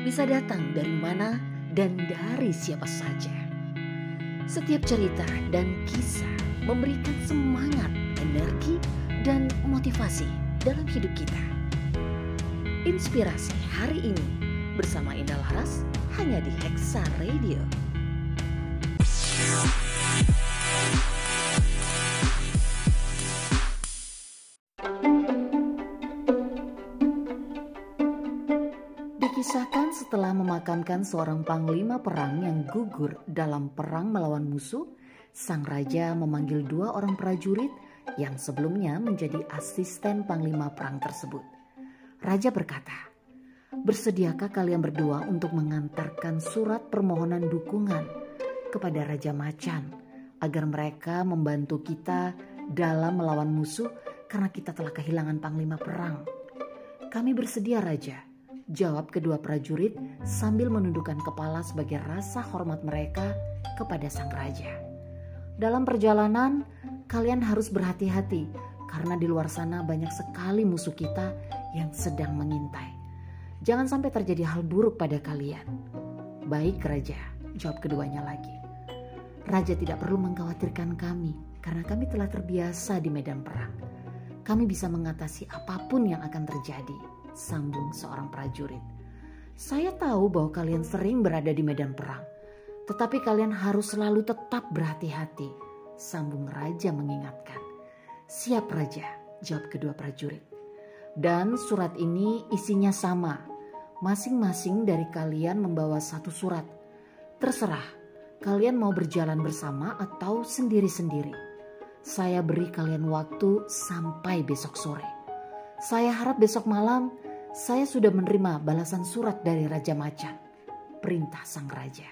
bisa datang dari mana dan dari siapa saja. Setiap cerita dan kisah memberikan semangat, energi, dan motivasi dalam hidup kita. Inspirasi hari ini bersama Indah Laras hanya di Hexa Radio. Dikisahkan setelah memakamkan seorang panglima perang yang gugur dalam perang melawan musuh, sang raja memanggil dua orang prajurit yang sebelumnya menjadi asisten panglima perang tersebut. Raja berkata, "Bersediakah kalian berdua untuk mengantarkan surat permohonan dukungan kepada Raja Macan agar mereka membantu kita dalam melawan musuh karena kita telah kehilangan panglima perang?" Kami bersedia, Raja Jawab kedua prajurit sambil menundukkan kepala sebagai rasa hormat mereka kepada sang raja. Dalam perjalanan, kalian harus berhati-hati karena di luar sana banyak sekali musuh kita yang sedang mengintai. Jangan sampai terjadi hal buruk pada kalian. Baik, raja, jawab keduanya lagi. Raja tidak perlu mengkhawatirkan kami karena kami telah terbiasa di medan perang. Kami bisa mengatasi apa pun yang akan terjadi sambung seorang prajurit. Saya tahu bahwa kalian sering berada di medan perang, tetapi kalian harus selalu tetap berhati-hati, sambung raja mengingatkan. Siap raja, jawab kedua prajurit. Dan surat ini isinya sama. Masing-masing dari kalian membawa satu surat. Terserah, kalian mau berjalan bersama atau sendiri-sendiri. Saya beri kalian waktu sampai besok sore. Saya harap besok malam saya sudah menerima balasan surat dari Raja Macan. Perintah sang raja.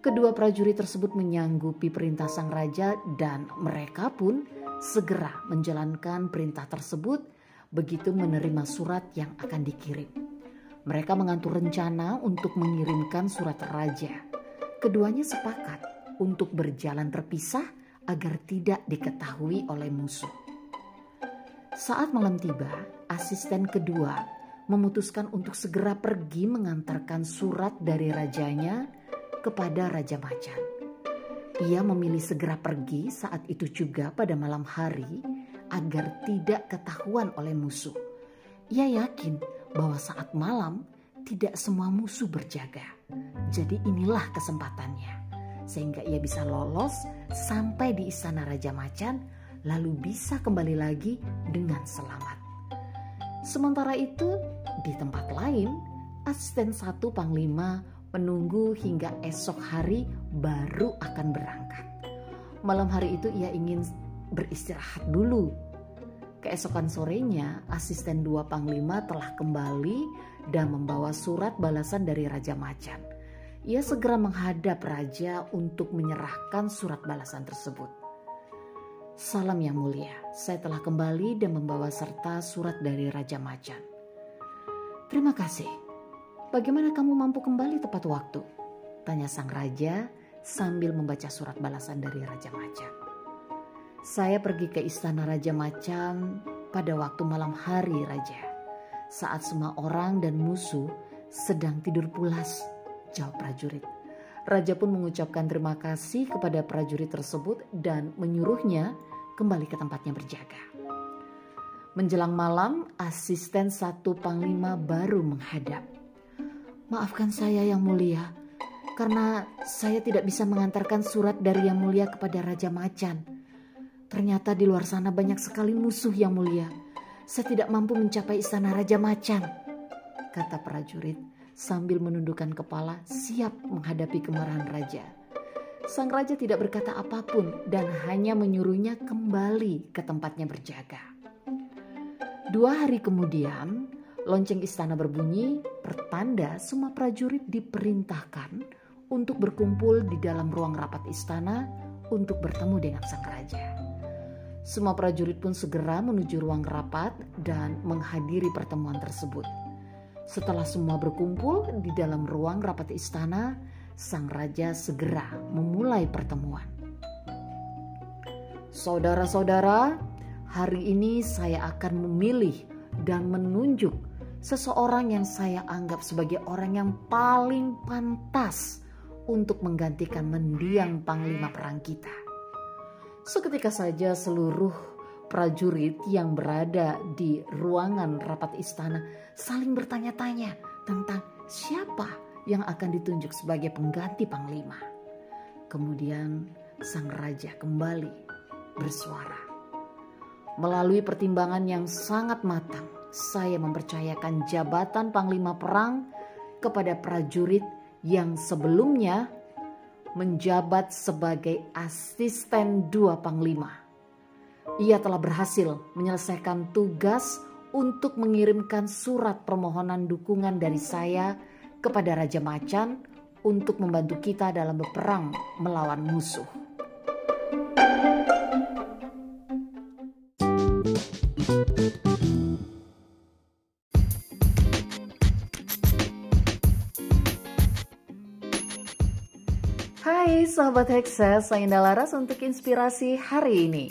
Kedua prajurit tersebut menyanggupi perintah sang raja dan mereka pun segera menjalankan perintah tersebut begitu menerima surat yang akan dikirim. Mereka mengatur rencana untuk mengirimkan surat raja. Keduanya sepakat untuk berjalan terpisah agar tidak diketahui oleh musuh. Saat malam tiba, asisten kedua memutuskan untuk segera pergi mengantarkan surat dari rajanya kepada Raja Macan. Ia memilih segera pergi saat itu juga pada malam hari agar tidak ketahuan oleh musuh. Ia yakin bahwa saat malam tidak semua musuh berjaga. Jadi inilah kesempatannya. Sehingga ia bisa lolos sampai di istana Raja Macan lalu bisa kembali lagi dengan selamat. Sementara itu, di tempat lain, asisten satu panglima menunggu hingga esok hari baru akan berangkat. Malam hari itu ia ingin beristirahat dulu. Keesokan sorenya, asisten dua panglima telah kembali dan membawa surat balasan dari Raja Macan. Ia segera menghadap raja untuk menyerahkan surat balasan tersebut. Salam yang mulia, saya telah kembali dan membawa serta surat dari Raja Macan. Terima kasih. Bagaimana kamu mampu kembali tepat waktu? Tanya sang raja sambil membaca surat balasan dari Raja Macan. Saya pergi ke istana Raja Macan pada waktu malam hari Raja. Saat semua orang dan musuh sedang tidur pulas, jawab prajurit. Raja pun mengucapkan terima kasih kepada prajurit tersebut dan menyuruhnya kembali ke tempatnya berjaga. Menjelang malam, asisten satu panglima baru menghadap. Maafkan saya yang mulia, karena saya tidak bisa mengantarkan surat dari yang mulia kepada Raja Macan. Ternyata di luar sana banyak sekali musuh yang mulia. Saya tidak mampu mencapai istana Raja Macan, kata prajurit sambil menundukkan kepala siap menghadapi kemarahan raja. Sang raja tidak berkata apa pun dan hanya menyuruhnya kembali ke tempatnya berjaga. Dua hari kemudian, Lonceng istana berbunyi, pertanda semua prajurit diperintahkan untuk berkumpul di dalam ruang rapat istana untuk bertemu dengan sang raja. Semua prajurit pun segera menuju ruang rapat dan menghadiri pertemuan tersebut. Setelah semua berkumpul di dalam ruang rapat istana, sang raja segera memulai pertemuan. Saudara-saudara, hari ini saya akan memilih dan menunjuk seseorang yang saya anggap sebagai orang yang paling pantas untuk menggantikan mendiang panglima perang kita. Seketika saja seluruh prajurit yang berada di ruangan rapat istana saling bertanya-tanya tentang siapa yang akan ditunjuk sebagai pengganti panglima. Kemudian sang raja kembali bersuara. Melalui pertimbangan yang sangat matang, saya mempercayakan jabatan panglima perang kepada prajurit yang sebelumnya menjabat sebagai asisten dua panglima ia telah berhasil menyelesaikan tugas untuk mengirimkan surat permohonan dukungan dari saya kepada Raja Macan untuk membantu kita dalam berperang melawan musuh. Hai sahabat Hexa, saya Indah Laras untuk inspirasi hari ini.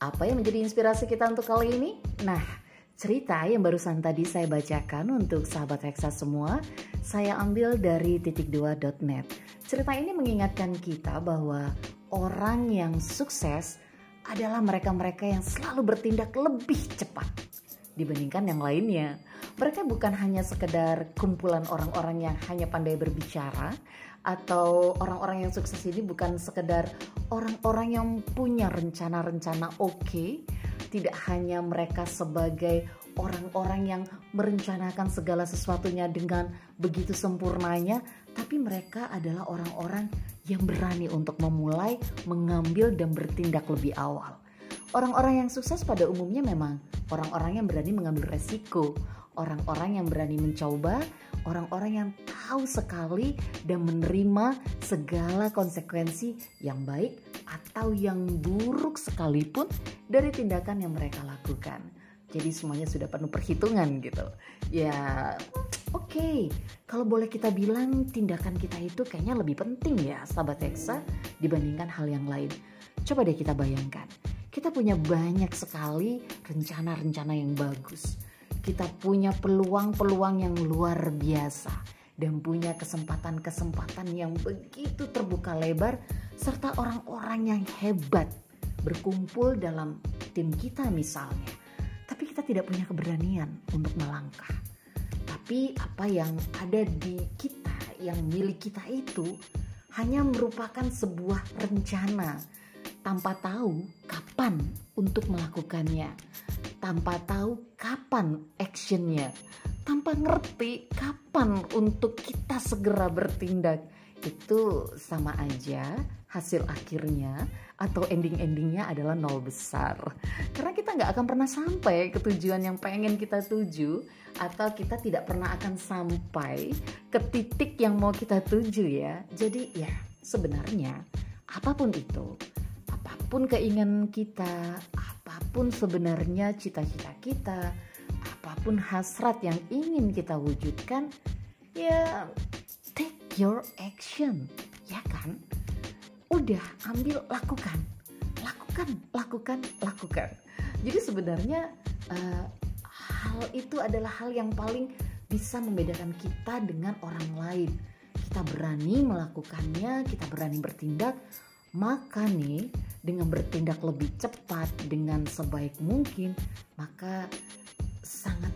Apa yang menjadi inspirasi kita untuk kali ini? Nah, cerita yang barusan tadi saya bacakan untuk sahabat Hexa semua, saya ambil dari titik2.net. Cerita ini mengingatkan kita bahwa orang yang sukses adalah mereka-mereka yang selalu bertindak lebih cepat dibandingkan yang lainnya. Mereka bukan hanya sekedar kumpulan orang-orang yang hanya pandai berbicara atau orang-orang yang sukses ini bukan sekedar orang-orang yang punya rencana-rencana oke, okay, tidak hanya mereka sebagai orang-orang yang merencanakan segala sesuatunya dengan begitu sempurnanya, tapi mereka adalah orang-orang yang berani untuk memulai, mengambil dan bertindak lebih awal. Orang-orang yang sukses pada umumnya memang orang-orang yang berani mengambil resiko, orang-orang yang berani mencoba, orang-orang yang tahu sekali dan menerima segala konsekuensi yang baik atau yang buruk sekalipun dari tindakan yang mereka lakukan. Jadi semuanya sudah penuh perhitungan gitu. Ya, oke. Okay. Kalau boleh kita bilang tindakan kita itu kayaknya lebih penting ya, sahabat Hexa dibandingkan hal yang lain. Coba deh kita bayangkan. Kita punya banyak sekali rencana-rencana yang bagus kita punya peluang-peluang yang luar biasa dan punya kesempatan-kesempatan yang begitu terbuka lebar serta orang-orang yang hebat berkumpul dalam tim kita misalnya. Tapi kita tidak punya keberanian untuk melangkah. Tapi apa yang ada di kita, yang milik kita itu hanya merupakan sebuah rencana tanpa tahu kapan untuk melakukannya tanpa tahu kapan actionnya, tanpa ngerti kapan untuk kita segera bertindak. Itu sama aja hasil akhirnya atau ending-endingnya adalah nol besar. Karena kita nggak akan pernah sampai ke tujuan yang pengen kita tuju atau kita tidak pernah akan sampai ke titik yang mau kita tuju ya. Jadi ya sebenarnya apa pun itu, apa pun keinginan kita, apa pun sebenarnya cita-cita kita, apa pun hasrat yang ingin kita wujudkan, ya take your action, ya kan? Udah ambil lakukan, lakukan, lakukan, lakukan. Jadi sebenarnya uh, hal itu adalah hal yang paling bisa membedakan kita dengan orang lain. Kita berani melakukannya, kita berani bertindak, maka nih dengan bertindak lebih cepat dengan sebaik mungkin maka sangat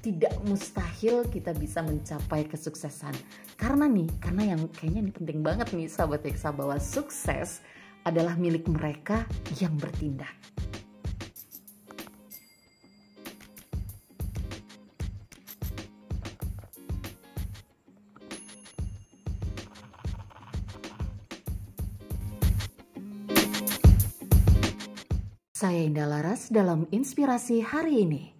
tidak mustahil kita bisa mencapai kesuksesan karena nih karena yang kayaknya ini penting banget nih sahabat Eksa bahwa sukses adalah milik mereka yang bertindak Saya Indah Laras dalam inspirasi hari ini.